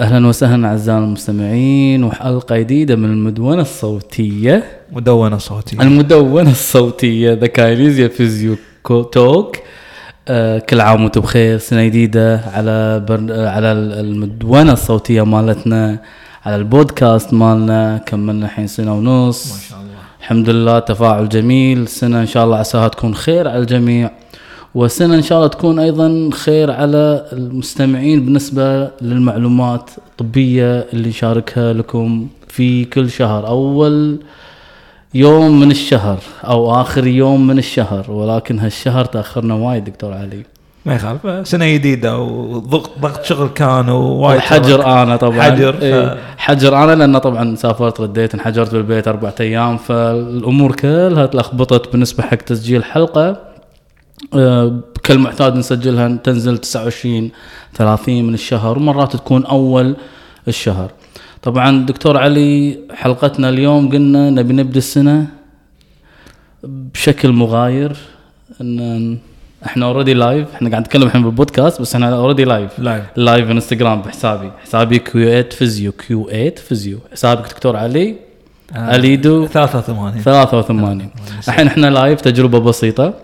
أهلا وسهلا أعزائنا المستمعين وحلقة جديدة من المدونة الصوتية. مدونة صوتية. المدونة الصوتية The Kinesia Physio Talk. آه كل عام وأنتم بخير. سنة جديدة على بر... آه، على المدونة الصوتية مالتنا على البودكاست مالنا. كملنا الحين سنة ونص. ما شاء الله. الحمد لله تفاعل جميل. سنة إن شاء الله عساها تكون خير على الجميع. وسنة إن شاء الله تكون أيضا خير على المستمعين بالنسبة للمعلومات الطبية اللي نشاركها لكم في كل شهر. أول يوم من الشهر أو آخر يوم من الشهر ولكن هالشهر تأخرنا وايد دكتور علي. ما يخالف. سنة جديدة وضغط ضغط شغل كان ووايد حجر أنا طبعا. حجر، ف- إيه، حجر أنا لأن طبعا سافرت رديت انحجرت بالبيت أربعة أيام فالأمور كلها تلخبطت بالنسبة حق تسجيل حلقة. كالمعتاد نسجلها تنزل 29 30 من الشهر ومرات تكون أول الشهر. طبعا دكتور علي حلقتنا اليوم قلنا نبي نبدأ السنة بشكل مغاير إن إحنا already live إحنا قاعد نتكلم الحين بالبودكاست بس إحنا already live live live انستغرام بحسابي. حسابي Q8 Physio Q8 Physio حسابك دكتور علي؟ آه. اليدو 83 83 الحين إحنا live تجربة بسيطة.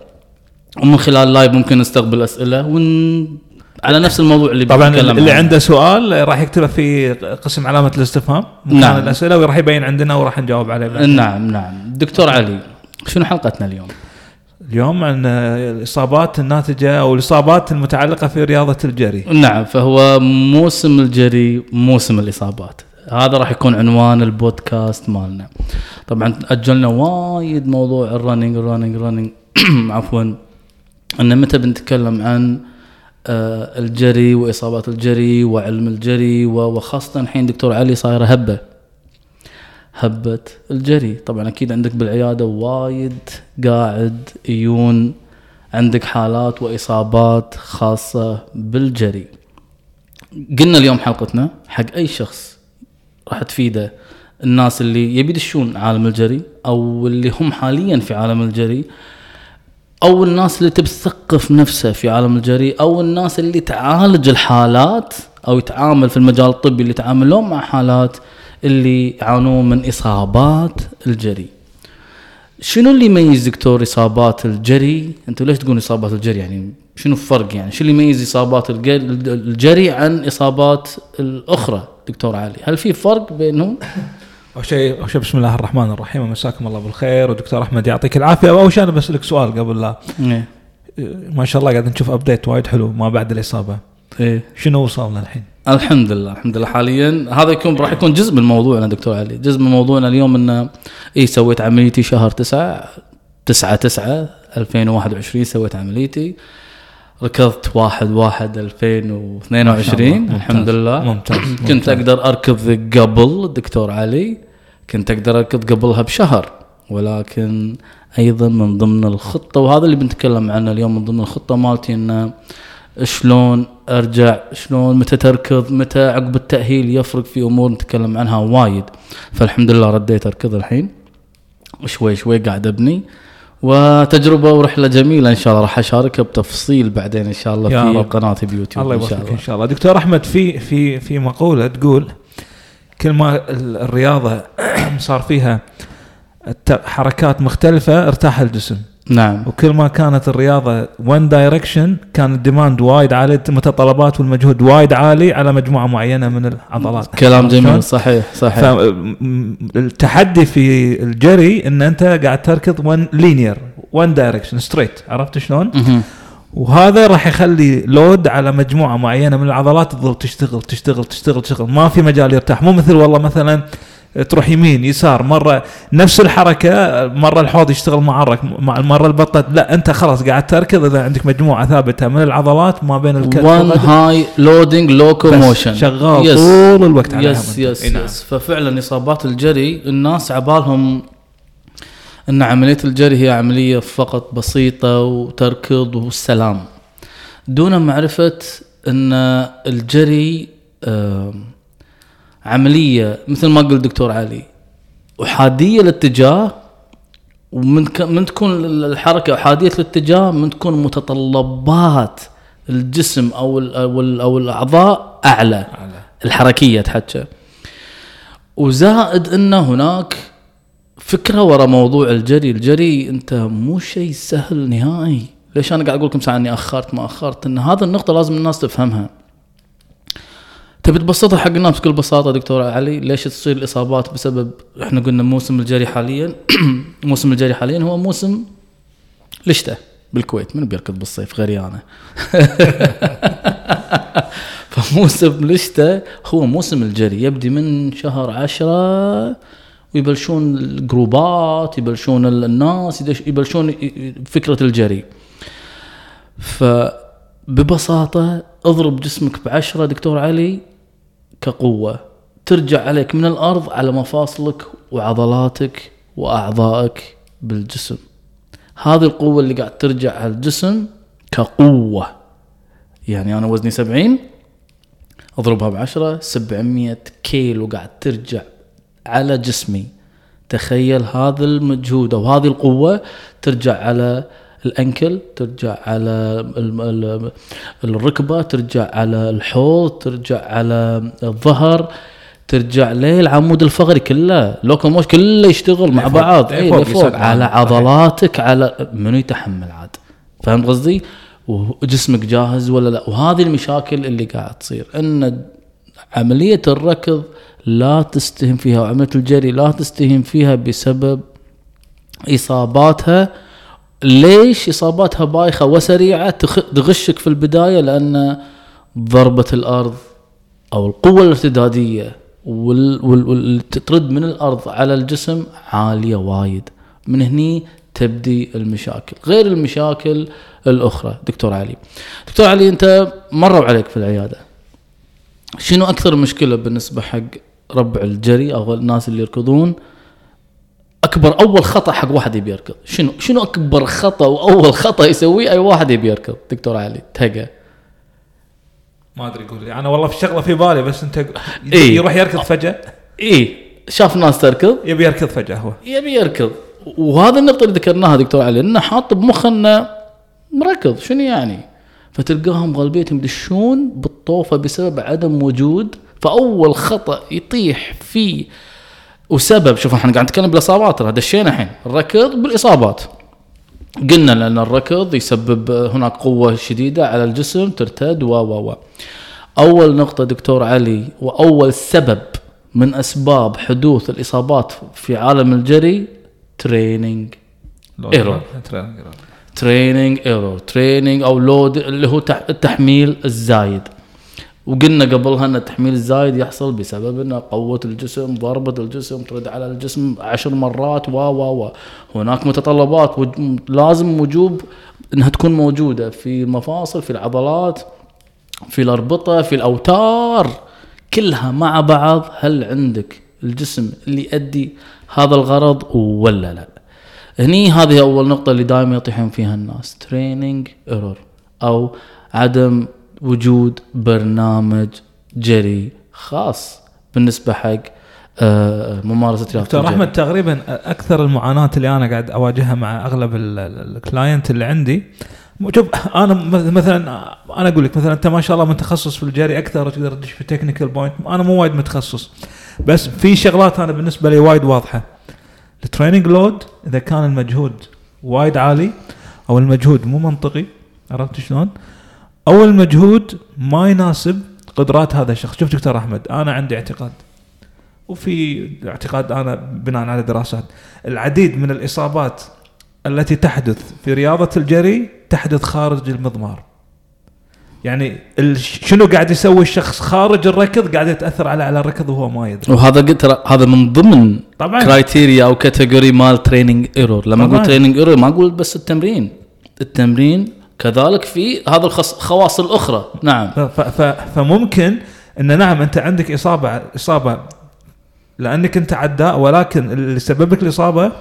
ومن خلال ال live ممكن نستقبل أسئلة ون على نفس الموضوع اللي طبعا اللي عنه. عنده سؤال راح يكتبه في قسم علامة الاستفهام نعم. الأسئلة وراح يبين عندنا وراح نجاوب عليه بعد. نعم نعم دكتور علي شنو حلقتنا اليوم؟ اليوم عن الإصابات الناتجة أو الإصابات المتعلقة في رياضة الجري نعم فهو موسم الجري موسم الإصابات هذا راح يكون عنوان البودكاست مالنا طبعا أجلنا وايد موضوع ال running ال running ال running عفوا ان متى بنتكلم عن آه، الجري وإصابات الجري وعلم الجري وخاصة الحين دكتور علي صايرة هبة. هبة الجري. طبعا أكيد عندك بالعيادة وايد قاعد يجون عندك حالات وإصابات خاصة بالجري. قلنا اليوم حلقتنا حق أي شخص راح تفيده الناس اللي يبي يدشون عالم الجري أو اللي هم حاليا في عالم الجري أو الناس اللي تبي تثقف نفسها في عالم الجري أو الناس اللي تعالج الحالات أو يتعامل في المجال الطبي اللي يتعاملون مع حالات اللي يعانون من إصابات الجري شنو اللي يميز دكتور إصابات الجري أنتوا ليش تقولون إصابات الجري يعني شنو الفرق يعني؟ شو اللي يميز إصابات الج- الجري عن إصابات الأخرى؟ دكتور علي هل في فرق بينهم؟ أول شيء أول شيء بسم الله الرحمن الرحيم مساكم الله بالخير. ودكتور أحمد يعطيك العافية. أول شيء أنا بسألك سؤال قبل لا. إيه. ما شاء الله قاعد نشوف update وايد حلو ما بعد الإصابة. إيه. شنو وصلنا الحين؟ الحمد لله الحمد لله حاليا هذا يكون راح يكون جزء من موضوعنا دكتور علي. جزء من موضوعنا اليوم انه اي سويت عمليتي شهر تسعة تسعة تسعة 2021 سويت عمليتي. ركضت واحد واحد 2022 ممتاز. الحمد لله ممتاز. كنت ممتاز. أقدر أركض قبل الدكتور علي. كنت أقدر أركض قبلها بشهر ولكن أيضا من ضمن الخطة وهذا اللي بنتكلم عنه اليوم من ضمن الخطة مالتي إنه شلون أرجع شلون متى تركض متى عقب التأهيل يفرق في أمور نتكلم عنها وايد. فالحمد لله رديت أركض الحين. شوي شوي قاعد أبني. وتجربة ورحلة جميلة إن شاء الله راح أشاركها بتفصيل بعدين إن شاء الله في رب. قناتي بيوتيوب الله إن شاء يبارك الله. ان شاء الله. دكتور أحمد في في في مقولة تقول كل ما ال- الرياضة صار فيها حركات مختلفة ارتاح الجسم. نعم. وكل ما كانت الرياضة one direction كان ال demand وايد عالي المتطلبات والمجهود وايد عالي على مجموعة معينة من العضلات. كلام؟ جميل صحيح صحيح. فالتحدي في الجري إن أنت قاعد تركض one linear one direction straight عرفت شلون؟ وهذا راح يخلي load على مجموعة معينة من العضلات تظل تشتغل تشتغل تشتغل تشتغل ما في مجال يرتاح مو مثل والله مثلا تروح يمين يسار مرة نفس الحركة مرة الحوض يشتغل معاك مع مرة البطة لا أنت خلاص قاعد تركض إذا عندك مجموعة ثابتة من العضلات ما بين الكتف وان. high loading locomotion شغال yes. طول الوقت عليها yes. yes. yes ففعلا إصابات الجري الناس عبالهم أن عملية الجري هي عملية فقط بسيطة وتركض والسلام دون معرفة أن الجري آم، عملية مثل ما قال دكتور علي إحادية الاتجاه ومن. من تكون الحركة إحادية الاتجاه من تكون متطلبات الجسم ال... أو الأعضاء أعلى على. الحركية تحكى وزائد أن هناك فكرة ورا موضوع الجري. الجري أنت مو شيء سهل نهائي. ليش أنا قاعد أقول لكم ساعة إني أخرت ما أخرت؟ إن هذا النقطة لازم الناس تفهمها. تبي تبسطها حق الناس بكل بساطة دكتور علي؟ ليش تصير الإصابات بسبب إحنا قلنا موسم الجري حاليا؟ موسم الجري حاليا هو موسم الشتاء بالكويت. من بيركض بالصيف؟ غيري أنا. فموسم الشتاء هو موسم الجري. يبدي من شهر عشرة ويبلشون الجروبات يبلشون الناس يبلشون فكرة الجري. فببساطة اضرب جسمك بعشرة دكتور علي كقوة. ترجع عليك من الأرض على مفاصلك وعضلاتك وأعضائك بالجسم. هذه القوة اللي قاعد ترجع على الجسم كقوة. يعني أنا وزني سبعين أضربها بعشرة سبعمية كيلو قاعد ترجع. على جسمي تخيل هذا المجهود أو هذه القوة ترجع على الأنكل ترجع على ال- ال- الركبة ترجع على الحوض ترجع على الظهر ترجع للعمود الفقري كله لوكوموش كله يشتغل مع. بعض اي لفوق معنا. على. عضلاتك على منو يتحمل عاد فهمت قصدي؟ وجسمك جاهز ولا لا وهذه المشاكل اللي قاعد تصير إن عملية الركض لا تستهين فيها وعمليه الجري لا تستهين فيها بسبب إصاباتها. ليش إصاباتها بايخة وسريعة؟ تخ- تغشك في البداية لأن ضربة الأرض أو القوة الارتدادية وال وال وال ترد من الأرض على الجسم عالية وايد. من هني تبدي المشاكل غير المشاكل الأخرى. دكتور علي دكتور علي أنت مروا عليك في العيادة. شنو أكثر مشكلة بالنسبة حق ربع الجري أو الناس اللي يركضون. أكبر أول خطأ حق واحد يبي يركض. شنو؟ شنو أكبر خطأ وأول خطأ يسويه؟ أي واحد يبي يركض. دكتور علي تهقى ما أدري قول لي. أنا والله في شغلة في بالي بس أنت إيه. يروح يركض فجأة؟ إيه. شاف ناس تركض؟ يبي يركض فجأة هو. يبي يركض. وهذا النقطة اللي ذكرناها دكتور علي إنه حاط بمخه إنه مركض. شنو يعني؟ فتلقاهم غالبيتهم يدشون بالطوفة بسبب عدم وجود فأول خطأ يطيح فيه وسبب شوف إحنا قاعد نتكلم بالإصابات ترى دشينا الحين الركض بالإصابات. قلنا لأن الركض يسبب هناك قوة شديدة على الجسم ترتد و و و. أول نقطة دكتور علي وأول سبب من أسباب حدوث الإصابات في عالم الجري training error. training error training أو load اللي هو تح- التحميل الزايد. وقلنا قبلها ان التحميل الزايد يحصل بسبب ان قوة الجسم ضربة الجسم ترد على الجسم عشر مرات و و و هناك متطلبات لازم وجوب إنها تكون موجودة في المفاصل في العضلات في الأربطة في الأوتار. كلها مع بعض هل عندك الجسم اللي يؤدي هذا الغرض ولا لا؟ هني هذه أول نقطة اللي دائما يطيحون فيها الناس. training error أو عدم وجود برنامج جري خاص بالنسبة حق آه، ممارسة رياضة دكتور. أحمد تقريبا أكثر المعاناة اللي أنا قاعد أواجهها مع أغلب ال- ال- ال client اللي عندي شوف أنا مثلا أنا أقول لك مثلا أنت ما شاء الله متخصص في الجري أكثر تقدر تدش في technical point أنا مو وايد متخصص بس في شغلات أنا بالنسبة لي وايد واضحة ال training load إذا كان المجهود وايد عالي أو المجهود مو منطقي عرفت شلون؟ أو المجهود ما يناسب قدرات هذا الشخص. شوف دكتور أحمد أنا عندي اعتقاد وفي اعتقاد أنا بناء على دراسات. العديد من الإصابات التي تحدث في رياضة الجري تحدث خارج المضمار. يعني شنو قاعد يسوي الشخص خارج الركض قاعد يتأثر على على الركض وهو ما يدري. وهذا قلت هذا من ضمن طبعا. criteria أو category مال training error لما. أقول training error ما أقول بس التمرين. التمرين كذلك في هذا الخواص الأخرى. نعم. ف- ف- ف- فممكن إن نعم أنت عندك إصابة إصابة لأنك أنت عداء ولكن اللي سبب لك الإصابة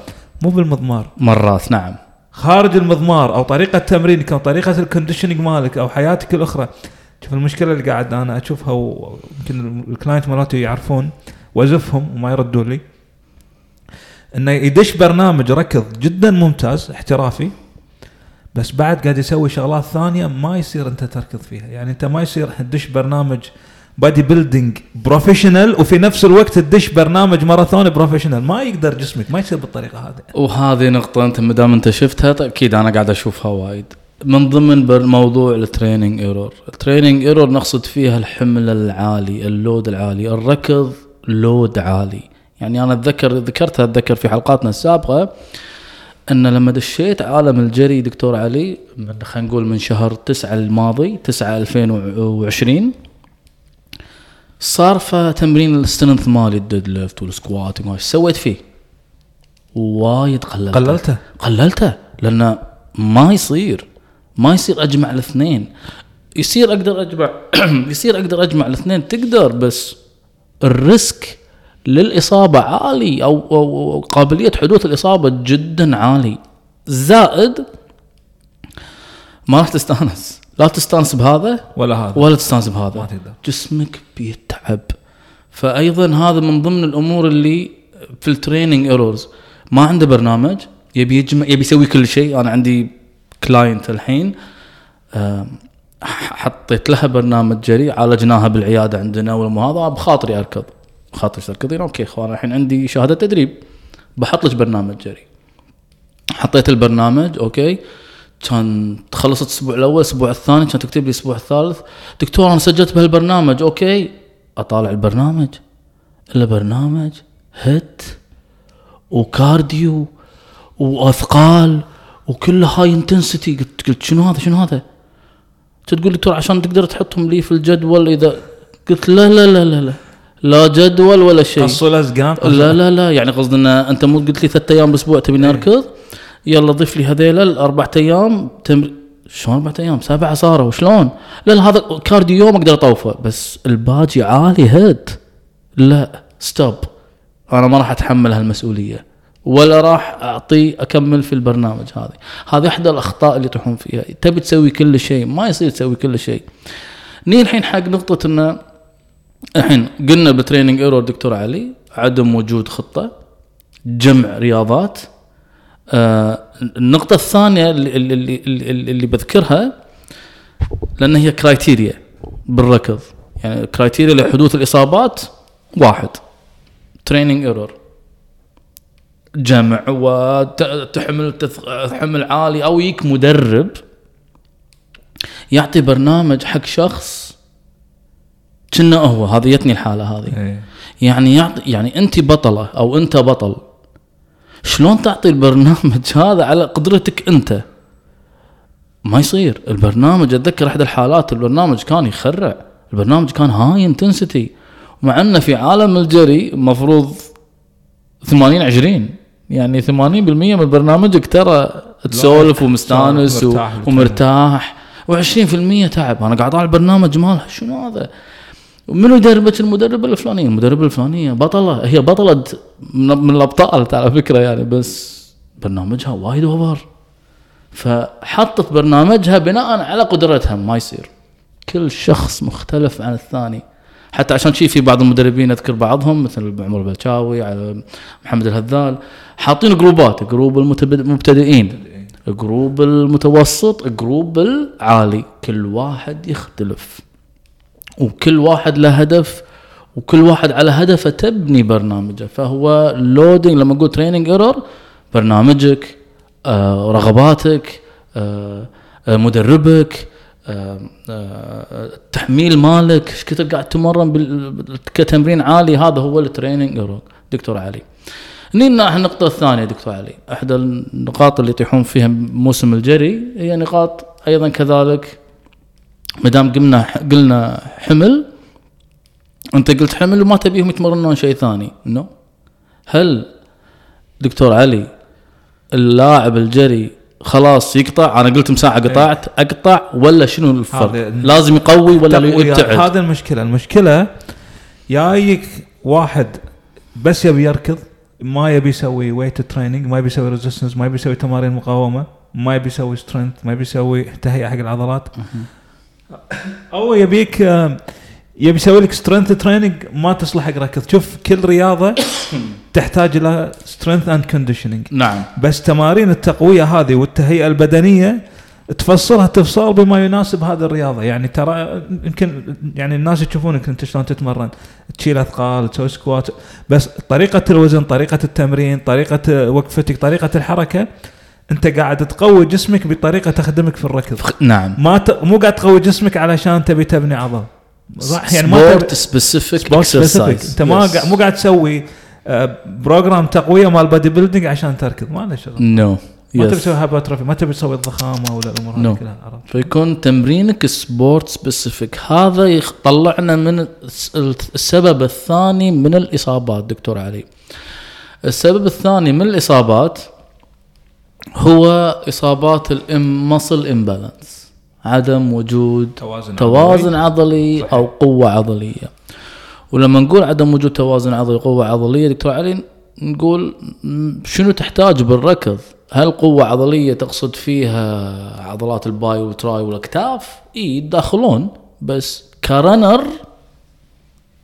مو بالمضمار. مرات نعم. خارج المضمار أو طريقة تمرينك أو طريقة ال conditioning مالك أو حياتك الأخرى. شوف المشكلة اللي قاعد أنا أشوفها ويمكن ال client مالتي يعرفون وأزفهم وما يردوا لي إنه يدش برنامج ركض جدا ممتاز احترافي بس بعد قاعد يسوي شغلات ثانية ما يصير أنت تركض فيها. يعني أنت ما يصير تدش برنامج bodybuilding professional وفي نفس الوقت تدش برنامج ماراثون professional ما يقدر جسمك ما يصير بالطريقة هذه. وهذه نقطة أنت ما دام أنت شفتها أكيد أنا قاعد أشوفها وايد. من ضمن موضوع ال training error ال training error نقصد فيها الحمل العالي ال load العالي الركض load عالي. يعني أنا أتذكر ذكرتها أتذكر في حلقاتنا السابقة أن لما دشيت عالم الجري دكتور علي من خلينا نقول من شهر تسعة الماضي تسعة 2020 صار فتمرين ال strength مالي ال deadlift وال squat سويت فيه؟ وايد قللته. قللته؟ قللته لأن ما يصير ما يصير أجمع الاثنين. يصير أقدر اجمع يصير أقدر أجمع الاثنين تقدر بس ال risk للإصابة عالي أو, أو أو قابلية حدوث الإصابة جدا عالي. زائد ما راح تستأنس. لا تستأنس بهذا ولا هذا. ولا تستأنس ما بهذا تقدر. جسمك بيتعب. فايضا هذا من ضمن الأمور اللي في ال training errors ما عنده برنامج يبي يجمع يبي يسوي كل شيء. أنا عندي client الحين ح- حطيت لها برنامج جري عالجناها بالعيادة عندنا والمو هذا بخاطري أركض. خاطري تركضين okay اخوان الحين عندي شهادة تدريب. بحط لك برنامج جري. حطيت البرنامج okay كان خلصت الأسبوع الأول الأسبوع الثاني كان تكتب لي الأسبوع الثالث. دكتور أنا سجلت بهالبرنامج okay. أطالع البرنامج. الا برنامج HIIT و cardio وأثقال وكله high intensity قلت قلت شنو هذا؟ شنو هذا؟ تقول دكتور عشان تقدر تحطهم لي في الجدول اذا قلت لا لا لا لا لا. لا جدول ولا شيء. قصوا الازقان لا لا لا يعني قصدي ان أنت مو قلت لي ثلاث أيام بالاسبوع تبي نركض؟ يلا ضيف لي هذيلا الاربع أيام تمر شلون أربع أيام؟ سبعه صاروا شلون؟ لا لا هذا cardio يوم أقدر أطوفه بس الباجي عالي هيت. لا stop أنا ما راح أتحمل هالمسؤولية ولا راح أعطي أكمل في البرنامج هذه. هذه إحدى الأخطاء اللي يطيحون فيها. تبي تسوي كل شيء ما يصير تسوي كل شيء. نيجي الحين حق نقطة إنه الحين قلنا ب training error دكتور علي عدم وجود خطة جمع رياضات. آه النقطة الثانية اللي, اللي, اللي, اللي, بذكرها لأن هي criteria بالركض. يعني criteria لحدوث الإصابات واحد. training error جمع وتحمل حمل عالي أو يك مدرب. يعطي برنامج حق شخص كنا هو هذه جتني الحالة هذه. إيه. يعني يعطي يعني أنت بطلة أو أنت بطل شلون تعطي البرنامج هذا على قدرتك أنت؟ ما يصير. البرنامج أتذكر أحد الحالات البرنامج كان يخرع. البرنامج كان هاي انتنسيتي مع أنه في عالم الجري مفروض 80 20 يعني 80% من برنامجك ترى تسولف ومستانس و- مرتاح ومرتاح. و20% تعب. أنا قاعد أطالع البرنامج مالها. شنو هذا؟ منو يدربك المدرب الفلانيه المدرب الفلانيه بطلة. هي بطلة من, الأبطال على فكرة يعني بس برنامجها وايد over. فحطت برنامجها بناء على قدرتها ما يصير. كل شخص مختلف عن الثاني. حتى عشان شي في بعض المدربين أذكر بعضهم مثل عمر البلشاوي على محمد الهذال. حاطين جروبات group المبتدئين group المتوسط group العالي. كل واحد يختلف. وكل واحد له هدف وكل واحد على هدفه تبني برنامجه. فهو loading لما أقول training error برنامجك آه رغباتك آه آه مدربك آه التحميل مالك إيش كثر قاعد تمرن كتمرين عالي هذا هو ال training error دكتور علي. جينا النقطة الثانية دكتور علي. احدى النقاط اللي يطيحون فيها موسم الجري هي نقاط أيضا كذلك ما دام قلنا قلنا حمل أنت قلت حمل وما تبيهم يتمرنون شيء ثاني. No هل دكتور علي اللاعب الجري خلاص يقطع؟ أنا قلت مساحه قطعت أقطع ولا شنو الفرق؟ لازم يقوي ولا. يبتعد؟ هذا المشكلة. المشكلة جايك واحد بس يبي يركض ما يبي يسوي weight training ما يبي يسوي resistance ما يبي يسوي تمارين مقاومة ما يبي يسوي strength ما يبي يسوي تهيئة حق العضلات. أو يبيك يبي يسوي لك strength training ما تصلح حق ركض شوف كل رياضة تحتاج إلى strength and conditioning نعم. بس تمارين التقوية هذه والتهيئة البدنية تفصلها تفصال بما يناسب هذه الرياضة. يعني ترى يمكن يعني الناس يشوفونك أنت شلون تتمرن. تشيل أثقال تسوي squat بس طريقة الوزن طريقة التمرين طريقة وقفتك طريقة الحركة انت قاعد تقوي جسمك بطريقة تخدمك في الركض. نعم. ما ت... مو قاعد تقوي جسمك علشان تبي تبني عضل. صح يعني ما سبورت سبيسيفيك انت ما قاعد مو قاعد تسوي آه، program تقوية مال bodybuilding عشان تركض. ما له شغل. No ما تبي تسوي hypertrophy ما تبي تسوي الضخامة ولا الأمور هذه No. كلها عرفت؟ فيكون تمرينك sport specific هذا يطلعنا من الس- السبب الثاني من الإصابات دكتور علي. السبب الثاني من الإصابات هو إصابات ال muscle imbalance عدم وجود توازن توازن عضلي أو قوة عضلية ولما نقول عدم وجود توازن عضلي قوه عضلية دكتور علي نقول شنو تحتاج بالركض هل قوة عضلية تقصد فيها عضلات ال bi وال tri والأكتاف؟ إي يتداخلون بس ك runner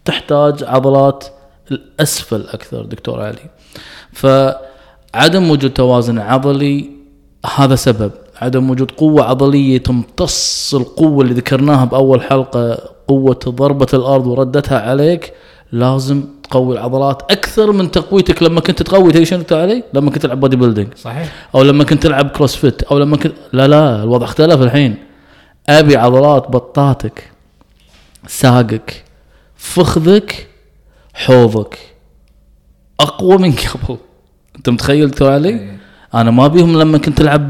تحتاج عضلات الأسفل أكثر دكتور علي. فعدم وجود توازن عضلي هذا سبب، عدم وجود قوة عضلية تمتص القوة اللي ذكرناها بأول حلقة قوة ضربة الأرض وردتها عليك لازم تقوي العضلات أكثر من تقويتك. لما كنت تقوي تدري شنو علي؟ لما كنت تلعب bodybuilding. صحيح. أو لما كنت تلعب CrossFit أو لما كنت لا لا الوضع اختلف الحين. أبي عضلات بطاتك ساقك فخذك حوضك. أقوى من قبل. أنت متخيل دكتور علي؟ أنا ما يهمني لما كنت تلعب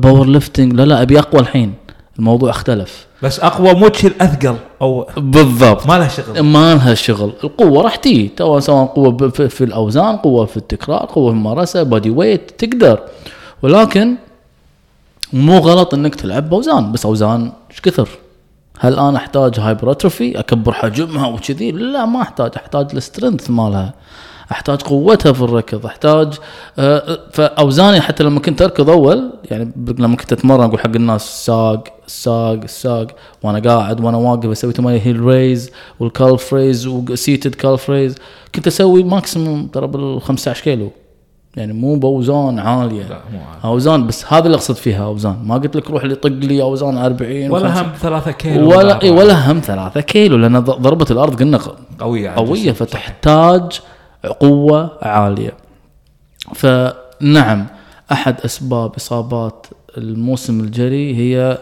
powerlifting لا لا أبي أقوى الحين. الموضوع اختلف. بس أقوى مو تشيل أثقل أو بالضبط. ما لها شغل. ما لها شغل. القوة راح تو سواء قوة ب- في, الأوزان قوة في التكرار قوة في الممارسة body weight تقدر. ولكن مو غلط إنك تلعب بأوزان. بس أوزان إيش كثر؟ هل أنا أحتاج hypertrophy أكبر حجمها وكذي؟ لا ما أحتاج. أحتاج ال strength مالها. أحتاج قوتها في الركض أحتاج آه، فاوزاني حتى لما كنت أركض أول يعني لما كنت أتمرن أقول حق الناس ساق الساق الساق وأنا قاعد وأنا واقف أسوي تمارين heel raise وال calf raise و seated calf raise كنت أسوي maximum ترى بال 15 كيلو يعني مو بأوزان عالية لا مو عارف. أوزان بس هذا اللي أقصد فيها أوزان ما قلت لك روح لي طق لي أوزان 40 ولا و50. هم ثلاثة كيلو ولا إي ولا هم ثلاثة كيلو لأن ض- ضربة الأرض قلنا ق- قوية على قوية الجسم. فتحتاج قوة عالية. فنعم أحد أسباب إصابات الموسم الجري هي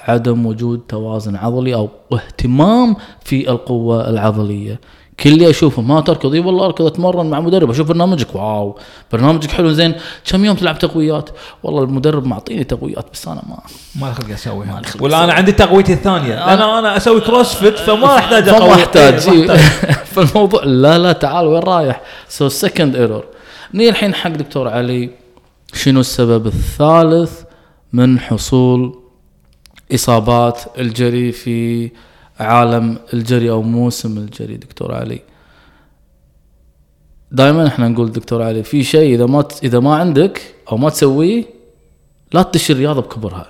عدم وجود توازن عضلي أو اهتمام في القوة العضلية. كل اللي أشوفه ما تركض. إي والله أركض أتمرن مع مدرب أشوف برنامجك. Wow. برنامجك حلو زين. كم يوم تلعب تقويات؟ والله المدرب معطيني تقويات بس أنا ما ما خلق أسويها. ما لي خلق ولا أنا عندي تقويتي الثانية. لأن أنا أسوي CrossFit فما أحتاج فما اقوي أحتاج. إيه، ما أحتاج. فالموضوع لا لا تعال وين رايح؟ So second error نيجي الحين حق دكتور علي شنو السبب الثالث من حصول إصابات الجري في عالم الجري أو موسم الجري دكتور علي. دائما إحنا نقول دكتور علي في شيء إذا ما إذا ما عندك أو ما تسويه لا تدش الرياضة بكبرها.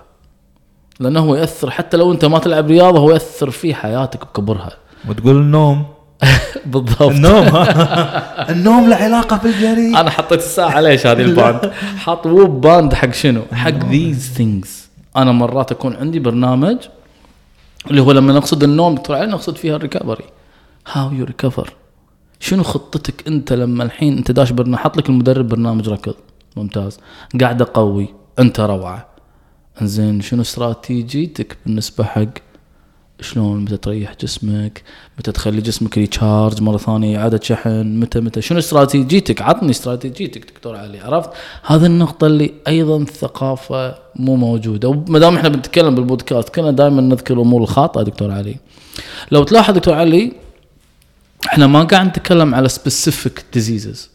لأنه هو يأثر حتى لو أنت ما تلعب رياضة هو يأثر في حياتك بكبرها. وتقول النوم. بالضبط. النوم النوم له علاقة بالجري. أنا حطيت الساعة ليش هذه ال band؟ حاط WHOOP band حق شنو؟ حق these things أنا مرات أكون عندي برنامج اللي هو لما نقصد النوم دكتور علي نقصد فيها ال recovery. How you recover شنو خطتك انت لما الحين انت داش برنامج حط لك المدرب برنامج ركض. ممتاز. قاعد اقوي انت روعة. انزين شنو استراتيجيتك بالنسبة حق شلون متى تريح جسمك متى تخلي جسمك recharge مرة ثانية إعادة شحن متى متى شنو استراتيجيتك عطني استراتيجيتك دكتور علي عرفت؟ هذه النقطة اللي أيضا الثقافه مو موجودة. وما دام إحنا بنتكلم بالبودكاست كنا دائما نذكر الأمور الخاطئة دكتور علي. لو تلاحظ دكتور علي إحنا ما قاعد نتكلم على specific diseases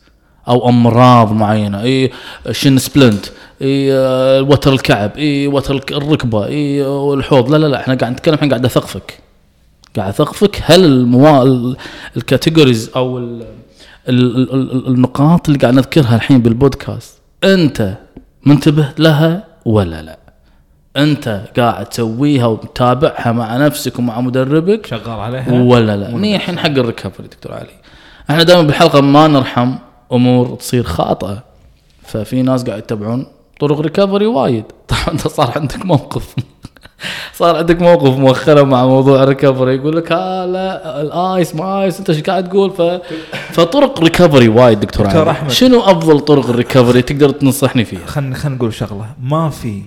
أو أمراض معينة. إي shin splint. إي وتر الكعب. إي وتر الركبة. إي الحوض. لا لا لا إحنا قاعد نتكلم الحين قاعد أثقفك. قاعد أثقفك هل الموا ال- ال categories أو ال ال ال ال النقاط اللي قاعد نذكرها الحين بالبودكاست أنت منتبه لها ولا لا؟ أنت قاعد تسويها ومتابعها مع نفسك ومع مدربك شغال عليها؟ ولا لا؟ نيجي الحين حق ال recovery دكتور علي. إحنا دائما بالحلقة ما نرحم أمور تصير خاطئة. ففي ناس قاعد يتبعون طرق recovery وايد. طبعا أنت صار عندك موقف. صار عندك موقف مؤخرا مع موضوع ال recovery يقول لك ها لا ال ice ما ice أنت إيش قاعد تقول؟ ف... فطرق recovery وايد دكتور, دكتور أحمد. شنو أفضل طرق ال recovery تقدر تنصحني فيها؟ خلينا خلينا نقول شغلة. ما في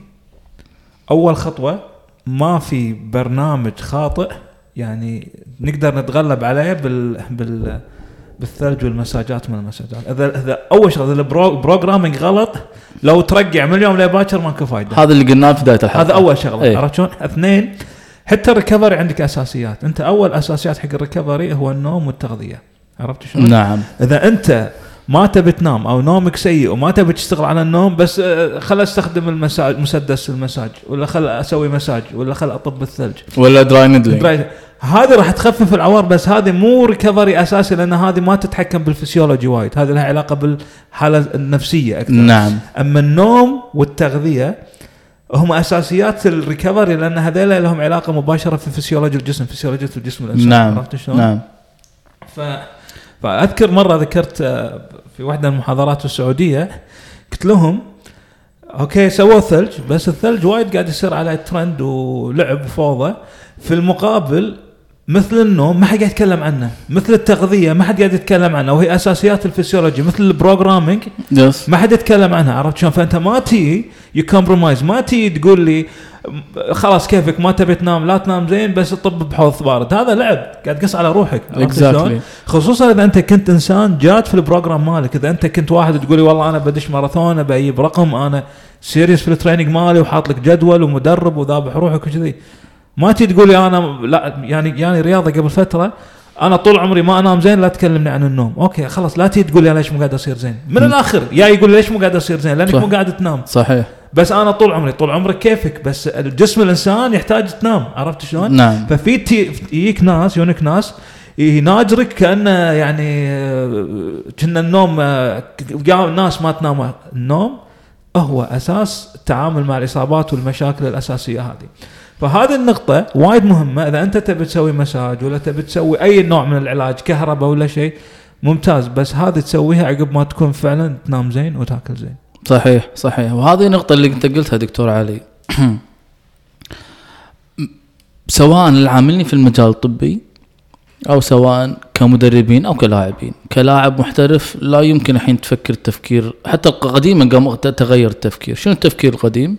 أول خطوة ما في برنامج خاطئ. يعني نقدر نتغلب عليه بال بال بالثلج والمساجات من المساجات. إذا إذا أول شغلة إذا ال programming غلط لو ترقع من اليوم لباكر ماكو فايدة. هذا اللي قلناه في بداية الحلقة. هذا أول شغلة إيه. عرفت شلون؟ اثنين حتى ال recovery عندك أساسيات. أنت أول أساسيات حق ال recovery هو النوم والتغذية. عرفت شلون؟ نعم. إذا أنت ما تبي تنام أو نومك سيء وما تبي تشتغل على النوم بس آه، خل أستخدم المساج مسدس المساج ولا خل أسوي مساج ولا خل أطب الثلج. ولا dry needling هذه راح تخفف العوار بس هذه مو recovery أساسي لأن هذه ما تتحكم بالفسيولوجي وايد. هذه لها علاقة بالحالة النفسية أكثر. نعم. أما النوم والتغذية هم أساسيات ال recovery لأن هذول لهم علاقة مباشرة في فسيولوجي الجسم فسيولوجية الجسم الإنسان نعم. عرفت شلون؟ نعم. ف... فأذكر مرة ذكرت آه، في واحدة من المحاضرات السعودية قلت لهم okay سووا ثلج بس الثلج وايد قاعد يصير على ترند ولعب وفوضى. في المقابل مثل النوم ما حد قاعد يتكلم عنه. مثل التغذية ما حد قاعد يتكلم عنه. وهي أساسيات الفسيولوجي. مثل ال programming yes ما حد يتكلم عنها. عرفت شلون؟ فأنت ما تي ي compromise ما تي تقول لي خلاص كيفك؟ ما تبي تنام؟ لا تنام زين بس طب بحوض بارد. هذا لعب. قاعد تقص على روحك؟ Exactly خصوصا إذا أنت كنت إنسان جاد في ال program مالك. إذا أنت كنت واحد تقولي والله أنا بدش ماراثون بجيب رقم أنا serious في ال training مالي وحاط لك جدول ومدرب وذابح روحك وكذي. ما تي تقولي أنا لا يعني يعني رياضة قبل فترة أنا طول عمري ما أنام زين لا تكلمني عن النوم. Okay خلاص لا تي تقول لي ليش مو قاعد أصير زين. من الآخر يا يقول لي ليش مو قاعد أصير زين لأنك صح. مو قاعد تنام. صحيح. بس أنا طول عمري طول عمرك كيفك بس الجسم الإنسان يحتاج تنام عرفت شلون؟ نعم. ففي تي- يجيك ناس يونك ناس يناجرك كأنه يعني كنا النوم آه، ك- قام ناس ما تنام. النوم هو أساس التعامل مع الإصابات والمشاكل الأساسية هذه. فهذه النقطة وايد مهمة. إذا أنت تبي تسوي مساج ولا تبي تسوي أي نوع من العلاج كهرباء ولا شيء ممتاز. بس هذه تسويها عقب ما تكون فعلا تنام زين وتاكل زين. صحيح صحيح. وهذه النقطة اللي انت قلتها دكتور علي. سواء اللي عاملني في المجال الطبي أو سواء كمدربين أو كلاعبين. كلاعب محترف لا يمكن الحين تفكر التفكير حتى قديما قام تغير التفكير. شنو التفكير القديم؟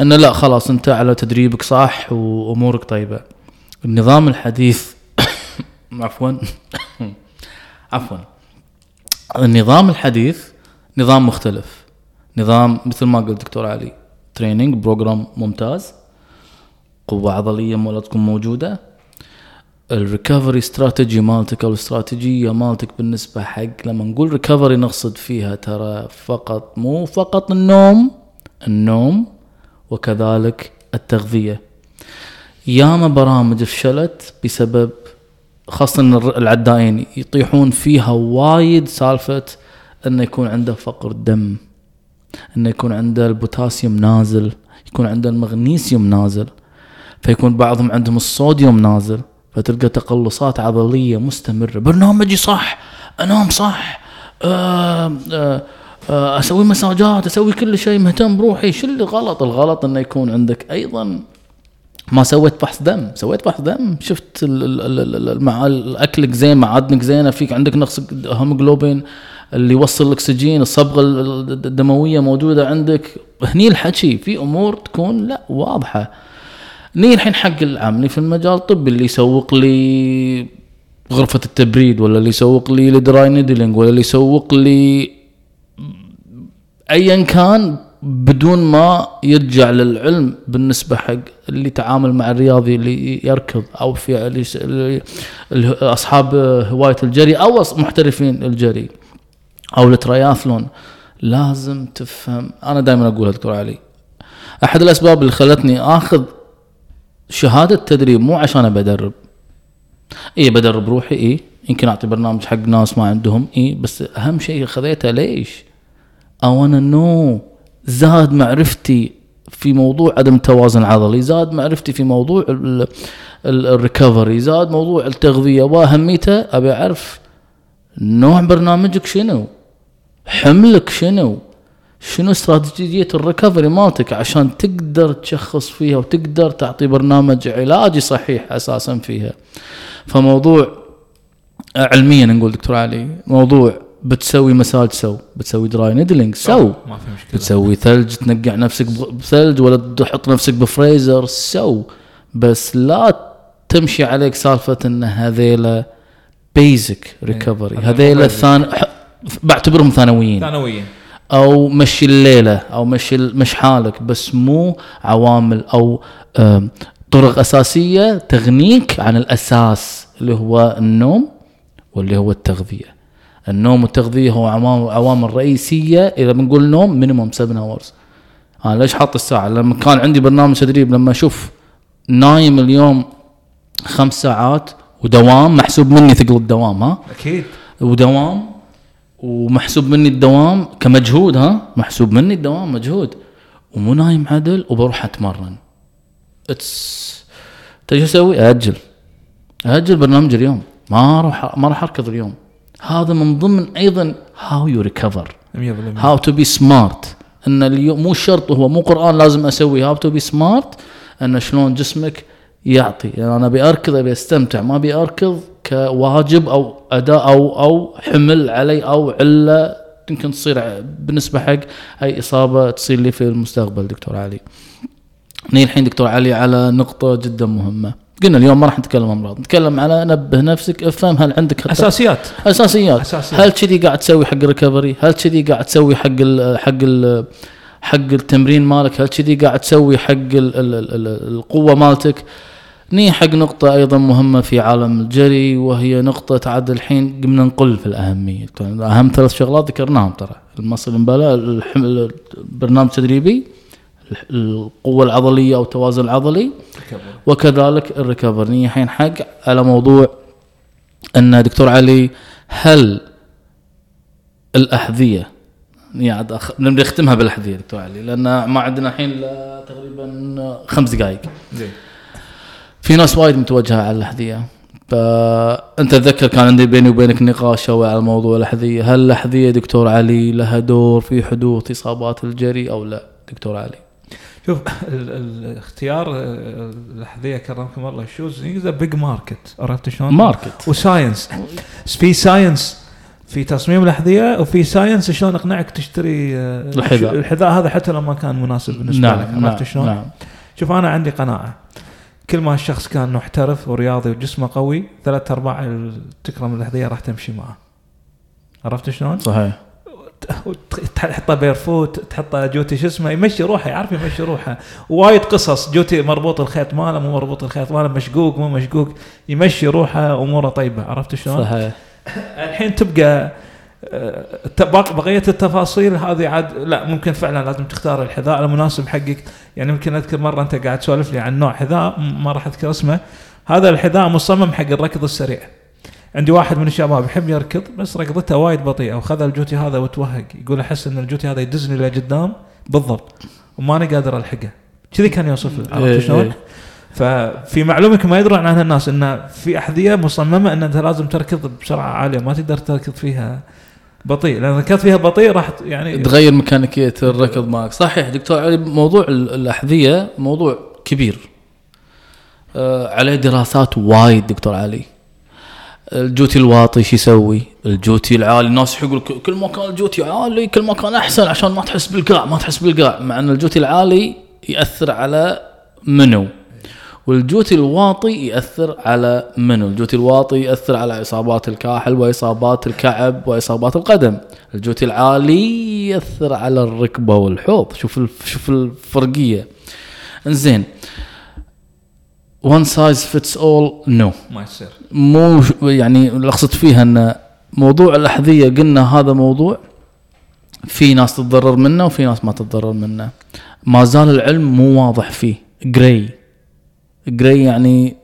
إنه لا خلاص أنت على تدريبك صح وأمورك طيبة. النظام الحديث عفوا. عفوا. النظام الحديث نظام مختلف. نظام مثل ما قلت دكتور علي training program ممتاز. قوة عضلية مالتكم موجودة. ال recovery strategy مالتك أو الاستراتيجية مالتك بالنسبة حق لما نقول recovery نقصد فيها ترى فقط مو فقط النوم. النوم وكذلك التغذية. ياما برامج فشلت بسبب خاصة العدائين يطيحون فيها وايد سالفة إنه يكون عنده فقر دم إنه يكون عنده البوتاسيوم نازل يكون عنده المغنيسيوم نازل فيكون بعضهم عندهم الصوديوم نازل فتلقى تقلصات عضلية مستمرة. برنامجي صح؟ أنام صح؟ آه آه أسوي مساجات أسوي كل شيء مهتم بروحي. شو اللي غلط؟ الغلط إنه يكون عندك أيضا ما سويت بحث دم. سويت بحث دم. شفت مع زين معادنك زينة فيك عندك نقص هيموجلوبين اللي يوصل الأكسجين الصبغة ال- ال- الدموية موجودة عندك. هني الحكي. في أمور تكون لا واضحة. نيجي الحين حق العاملين في المجال الطبي اللي يسوق لي غرفة التبريد ولا اللي يسوق لي ال dry needling ولا اللي يسوق لي ايا كان بدون ما يرجع للعلم بالنسبة حق اللي يتعامل مع الرياضي اللي يركض أو في اللي أصحاب هواية الجري أو محترفين الجري أو الترياثلون لازم تفهم. أنا دائما اقولها دكتور علي. أحد الأسباب اللي خلتني آخذ شهادة تدريب مو عشان ابي ادرب اي بدرب روحي اي يمكن أعطي برنامج حق ناس ما عندهم اي بس أهم شيء خذيته ليش؟ I wanna know. زاد معرفتي في موضوع عدم التوازن العضلي زاد معرفتي في موضوع ال recovery زاد موضوع التغذية. واهميته أبي أعرف نوع برنامجك شنو؟ حملك شنو؟ شنو استراتيجية ال recovery مالتك عشان تقدر تشخص فيها وتقدر تعطي برنامج علاجي صحيح أساسا فيها. فموضوع علميا نقول دكتور علي موضوع بتسوي مساج سو بتسوي dry needling سو. ما في مشكلة. بتسوي ثلج تنقع نفسك بثلج ولا تحط نفسك بفريزر سو. بس لا تمشي عليك سالفة إن هذيلا basic recovery هذا هذيلا ثان بعتبرهم ثانويين. ثانويا أو مشي الليلة أو مشي مش حالك بس مو عوامل أو طرق أساسية تغنيك عن الأساس اللي هو النوم واللي هو التغذية. النوم والتغذية هو عوامل رئيسية إذا بنقول نوم minimum 7 hours أنا ليش حاط الساعة؟ لما كان عندي برنامج تدريب لما أشوف نايم اليوم خمس ساعات ودوام محسوب مني ثقل الدوام ها؟ أكيد. ودوام ومحسوب مني الدوام كمجهود ها؟ محسوب مني الدوام مجهود. ومو نايم عدل وبروح أتمرن. It's شو أسوي؟ أجل أجل برنامج اليوم. ما أروح ما راح أركض اليوم. هذا من ضمن أيضا how you recover 100% how to be smart إن اليوم مو شرط هو مو قرآن لازم أسوي. how to be smart إن شلون جسمك يعطي. يعني أنا أبي أركض أبي أستمتع. ما أبي أركض كواجب أو اداء أو أو حمل علي أو علة. يمكن تصير بالنسبة حق أي إصابة تصير لي في المستقبل دكتور علي. نيجي الحين دكتور علي على نقطة جدا مهمة. قلنا اليوم ما راح نتكلم أمراض، نتكلم على نبه نفسك افهم هل عندك أساسيات. أساسيات. أساسيات. هل كذي قاعد تسوي حق ال recovery هل كذي قاعد تسوي حق ال حق ال حق التمرين مالك؟ هل كذي قاعد تسوي حق ال ال ال القوة مالتك؟ نيي حق نقطة أيضا مهمة في عالم الجري وهي نقطة عاد الحين قمنا نقل في الأهمية. أهم ثلاث شغلات ذكرناهم ترى. المصل امبلا البرنامج التدريبي القوة العضلية أو التوازن العضلي. وكذلك الريكفر نيجي الحين حق على موضوع أن دكتور علي هل الأحذية يعني أخ... نبي نختمها بالأحذية دكتور علي لأن ما عندنا الحين تقريبا خمس دقائق. في ناس وايد متوجهة على الأحذية. فانت تذكر كان عندي بيني وبينك نقاش شوي على موضوع الأحذية. هل الأحذية دكتور علي لها دور في حدوث إصابات الجري أو لا دكتور علي؟ شوف ال- ال- الاختيار آه، الاحذيه كرمكم الله. ال shoes is big market عرفت شلون؟ market و science في science في تصميم الاحذيه وفي science شلون اقنعك تشتري آه، الحذاء. الحذاء هذا حتى لو ما كان مناسب بالنسبة لك. نعم عرفت نعم, شلون؟ نعم. شوف أنا عندي قناعة. كل ما الشخص كان محترف ورياضي وجسمه قوي ثلاث أرباع تكرم الاحذيه راح تمشي معه. عرفت شلون؟ صحيح. تحطه barefoot تحطه جوتي شو اسمه يمشي روحه يعرف يمشي روحه. وايد قصص جوتي مربوط الخيط ماله مو مربوط الخيط ماله مشقوق مو مشقوق يمشي روحه أموره طيبة عرفت شلون؟ صحيح. الحين تبقى آه، بقية التفاصيل هذه عاد لا ممكن فعلا لازم تختار الحذاء المناسب حقك. يعني يمكن أذكر مرة أنت قاعد تسولف لي عن نوع حذاء ما راح أذكر اسمه. هذا الحذاء مصمم حق الركض السريع. عندي واحد من الشباب يحب يركض بس ركضته وايد بطيئة وخذ الجوتي هذا وتوهق. يقول أحس إن الجوتي هذا يدزني لقدام. بالضبط. وماني قادر ألحقه. كذي كان يوصف إيه، عرفت شلون؟ إيه. ففي معلومه ما يدرون عنها الناس إن في أحذية مصممة إن أنت لازم تركض بسرعة عالية ما تقدر تركض فيها بطيء. لأن ركضت فيها بطيء راح يعني تغير ميكانيكية الركض معك. صحيح دكتور علي موضوع ال- الأحذية موضوع كبير. آه عليه دراسات وايد دكتور علي. الجوتي الواطي شو يسوي؟ الجوتي العالي. الناس يقول كل ما كان الجوتي عالي كل ما كان أحسن عشان ما تحس بالقاع ما تحس بالقاع مع إن الجوتي العالي يأثر على منو؟ والجوتي الواطي يأثر على منو؟ الجوتي الواطي يأثر على اصابات الكاحل واصابات الكعب واصابات القدم، الجوتي العالي يأثر على الركبة والحوض، شوف شوف الفرقية. إنزين one size fits all no ما يصير. مو يعني اللي أقصد فيها إن موضوع الأحذية قلنا هذا موضوع في ناس تتضرر منه وفي ناس ما تتضرر منه. ما زال العلم مو واضح فيه. grey grey يعني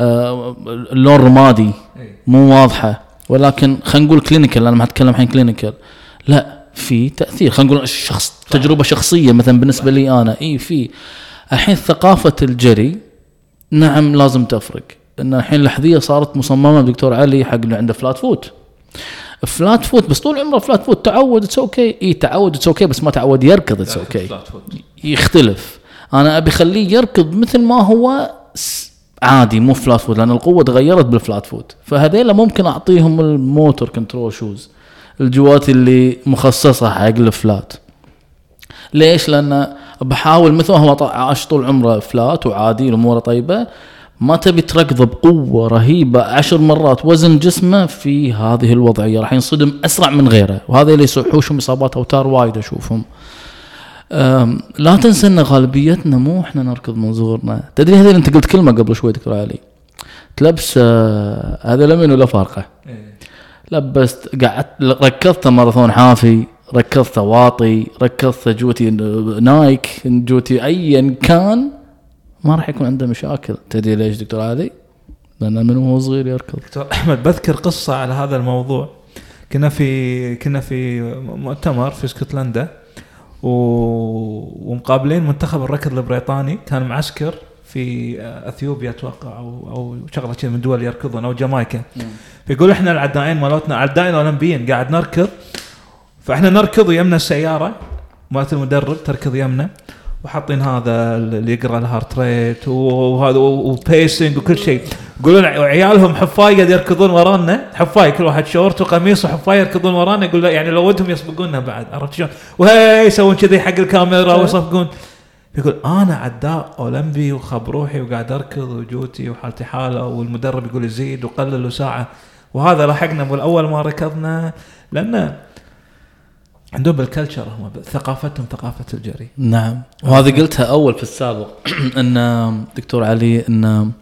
آه اللون رمادي. إيه. مو واضحة. ولكن خلينا نقول clinical أنا ما أتكلم الحين clinical لا في تأثير. خلينا نقول شخص تجربة شخصية مثلا بالنسبة لي أنا. اي في. الحين ثقافة الجري نعم لازم تفرق. ان الحين الاحذيه صارت مصممة دكتور علي حق اللي عنده flat foot flat foot بس طول عمره flat foot تعود it's okay إي تعود it's okay بس ما تعود يركض it's okay. يختلف. أنا أبي أخليه يركض مثل ما هو عادي مو flat foot لأن القوة تغيرت بال flat foot فهذيلا ممكن أعطيهم ال motor control shoes الجواتي اللي مخصصة حق ال flat ليش؟ لأن بحاول مثل ما هو عاش طول عمره فلات وعادي الاموره طيبة ما تبي تركضه بقوة رهيبة عشر مرات وزن جسمه في هذه الوضعية راح ينصدم أسرع من غيره وهذا اللي يصحوشهم إصابات أوتار وايد أشوفهم. لا تنسى إن غالبيتنا مو إحنا نركض من صغرنا، تدري هذه أنت قلت كلمة قبل شوي دكتور علي. تلبس آه، هذا لمن ولا فارقة؟ إيه. لبست قعدت ركضت ماراثون حافي ركضت واطي ركضت جوتي نايك جوتي ايا كان ما راح يكون عنده مشاكل. تدري ليش دكتور علي؟ لأن من هو صغير يركض. دكتور أحمد بذكر قصة على هذا الموضوع. كنا في كنا في مؤتمر في اسكتلندا و... ومقابلين منتخب الركض البريطاني. كان معسكر في أثيوبيا أتوقع أو أو شغلة كذا من دول يركضون أو جامايكا. فيقول إحنا العدائين مالتنا عدائين أولمبيين قاعد نركض. فاحنا نركض ويمنا السيارة مالت المدرب تركض يمنا وحاطين هذا اللي يقرأ ال heart rate وهذا و pacing وكل شيء. يقولون عيالهم حفاي قاعد يركضون ورانا حفاي كل واحد شورت وقميص وحفاي يركضون ورانا يقول يعني لو ودهم يسبقونا بعد عرفت شلون؟ وهي يسوون كذي حق الكاميرا ويصفقون. يقول أنا عداء أولمبي وخب روحي وقاعد أركض وجوتي وحالتي حالة والمدرب يقول يزيد وقلل ساعه وهذا لحقنا يقول اول ما ركضنا لأن عندهم بالكلتشر هم ثقافتهم ثقافة الجري. نعم. وهذه قلتها أول في السابق إن دكتور علي إن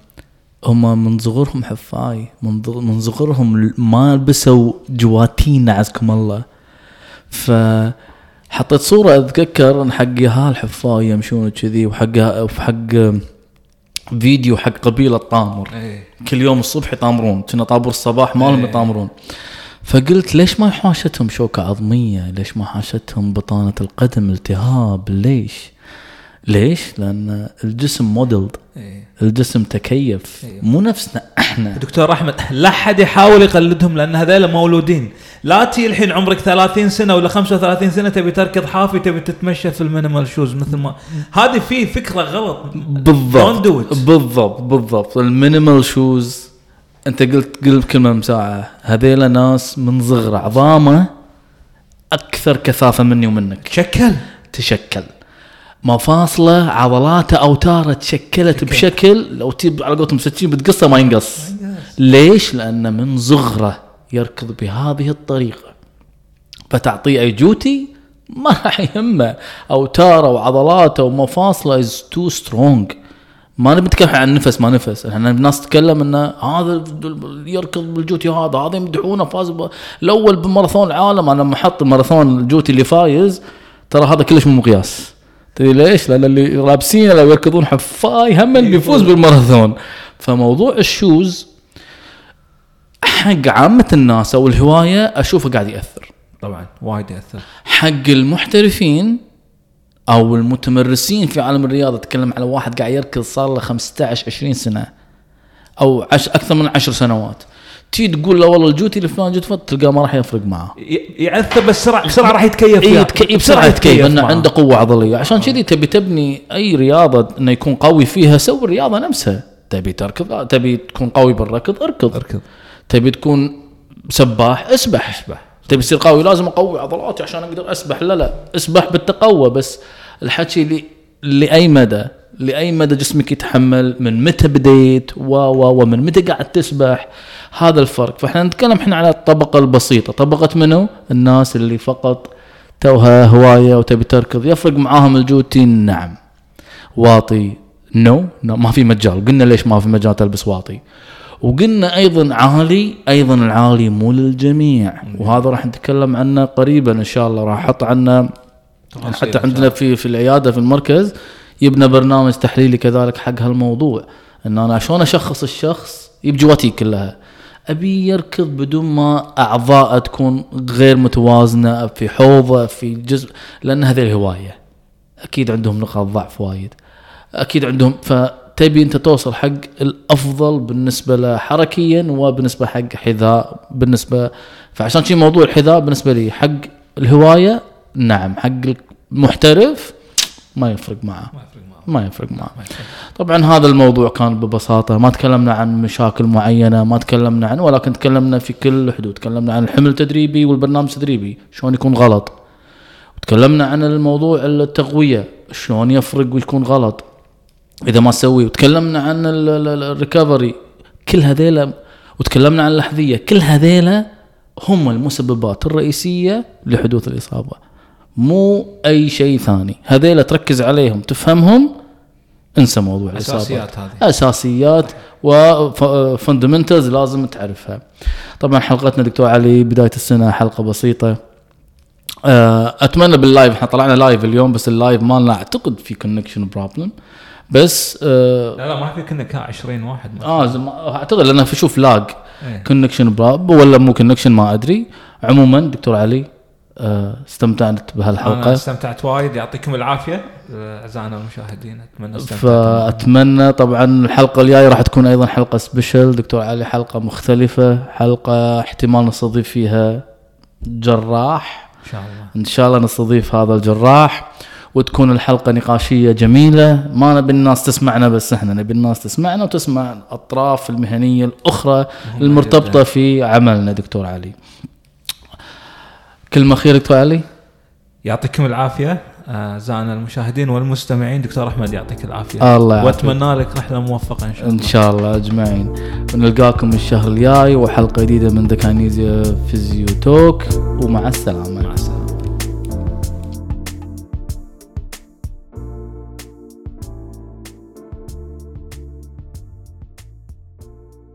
هم من صغرهم حفاي من من صغرهم ما لبسوا جواتين عزكم الله. ف حطيت صورة أتذكر إن حق هال حفاي يمشون كذي وحق وحق فيديو حق قبيلة طامر. إيه. كل يوم الصبح يطامرون كنا طابور الصباح مالهم إيه. يطامرون. فقلت ليش ما حاشتهم شوكة عظمية؟ ليش ما حاشتهم بطانة القدم التهاب؟ ليش؟ ليش؟ لأن الجسم modeled إيه. الجسم تكيف. إيه. مو نفسنا إحنا. دكتور أحمد لا حد يحاول يقلدهم لأن هذول مولودين. لا تي الحين عمرك 30 سنة ولا 35 سنة تبي تركض حافي تبي تتمشى في ال minimal shoes مثل ما هذه في فكرة غلط. بالضبط. بالضبط بالضبط. ال minimal shoes أنت قلت قلت كلمة مساعة. هذيلا ناس من صغره عظامة أكثر كثافة مني ومنك. شكل تشكل. مفاصلة عضلاته أوتارة تشكلت شكل. بشكل لو تجيب على قولتهم سكين بتقصه ما ينقص. ليش؟ لأنه من صغره يركض بهذه الطريقة. فتعطيه أي جوتي؟ ما راح يهمه. أوتارة وعضلاته ومفاصله is too strong ما نبي نتكلم عن نفس ما نفس. إحنا الناس تتكلم إنه هذا يركض بالجوتي هذا هذا يمدحونه فاز الأول بماراثون العالم. أنا لما أحط الماراثون الجوتي اللي فايز ترى هذا كلش مو مقياس. تدري ليش؟ لأن اللي لابسينه لو يركضون حفاي هم اللي بيفوز بالماراثون. فموضوع ال shoes حق عامة الناس أو الهواية أشوفه قاعد يأثر. طبعا وايد يأثر. حق المحترفين أو المتمرسين في عالم الرياضة اتكلم على واحد قاعد يركض صار له 15 20 سنة أو أكثر من 10 سنوات. تيي تقول له والله الجوتي الفلان جوتي فلان، تلقاه ما راح يفرق معاه ي- يعثر بس بسرعة بسرعة راح يتكيف اي فيها. يتك... بسرعة يتكيف إنه. عنده قوة عضلية. عشان كذي تبي تبني أي رياضة إنه يكون قوي فيها سوي الرياضة نفسها. تبي تركض تبي تكون قوي بالركض اركض. اركض. تبي تكون سباح اسبح. اسبح. تبي تصير قوي لازم أقوي عضلاتي عشان أقدر أسبح. لا لا أسبح بالتقوى بس. الحكي اللي لأي مدى؟ لأي مدى جسمك يتحمل؟ من متى بديت؟ و و ومن متى قاعد تسبح؟ هذا الفرق. فإحنا نتكلم إحنا على الطبقة البسيطة. طبقة منو؟ الناس اللي فقط توها هواية وتبي تركض. يفرق معاهم الجوتين؟ نعم. واطي؟ نو no. no. ما في مجال. قلنا ليش ما في مجال تلبس واطي؟ وقلنا أيضا عالي أيضا العالي مو للجميع. وهذا راح نتكلم عنه قريبا إن شاء الله. راح أحط عنه حتى عندنا في في العيادة في المركز يبنى برنامج تحليلي كذلك حق هالموضوع. إن أنا شلون أشخص الشخص يبجي جواتي كلها. أبي يركض بدون ما اعضاء تكون غير متوازنة في حوضه في جزء لأن هذه الهواية. أكيد عندهم نقاط ضعف وايد. أكيد عندهم فتبي أنت توصل حق الأفضل بالنسبة له حركيا وبالنسبة حق حذاء بالنسبة فعشان شي موضوع الحذاء بالنسبة لي حق الهواية نعم. حق المحترف ما يفرق معه. ما يفرق معه. ما يفرق معه. طبعا هذا الموضوع كان ببساطة. ما تكلمنا عن مشاكل معينة ما تكلمنا عن ولكن تكلمنا في كل الحدود تكلمنا عن الحمل التدريبي والبرنامج التدريبي شلون يكون غلط. وتكلمنا عن الموضوع التقوية شلون يفرق ويكون غلط. إذا ما تسوي وتكلمنا عن ال- ال- ال- ال recovery كل هذيلا وتكلمنا عن الاحذيه كل هذيلا هم المسببات الرئيسية لحدوث الإصابة. مو أي شيء ثاني. هذيلا تركز عليهم تفهمهم انسى موضوع الإصابة. أساسيات هذه. أساسيات و fundamentals لازم تعرفها. طبعا حلقتنا دكتور علي بداية السنة حلقة بسيطة. آه، أتمنى بال live إحنا طلعنا live اليوم بس ال live مالنا أعتقد في connection problem بس آه, لا لا ما في كنا كا 20 واحد آه زم- أعتقد لأنه في شوف lag. connection prob ولا مو connection ما أدري. عموما دكتور علي آه، استمتعت أنا بهالحلقه استمتعت وايد يعطيكم العافية. آه، أعزائنا المشاهدين أتمنى فأتمنى طبعا الحلقة الجاية راح تكون أيضا حلقة سبيشل دكتور علي حلقة مختلفة حلقة احتمال نستضيف فيها جراح. إن شاء الله. إن شاء الله نستضيف هذا الجراح. وتكون الحلقة نقاشية جميلة. ما نبي الناس تسمعنا بس إحنا نبي الناس تسمعنا وتسمع الأطراف المهنية الأخرى المرتبطة في عملنا دكتور علي. كلمة أخيرة دكتور علي؟ يعطيكم العافية آه، اعزائنا المشاهدين والمستمعين. دكتور أحمد يعطيك العافية. الله يعافيك. وأتمنى لك رحلة موفقة إن شاء الله. إن شاء الله أجمعين. ونلقاكم الشهر الجاي وحلقة جديدة من the Kinesia Physio Talk ومع السلامة. مع السلامة.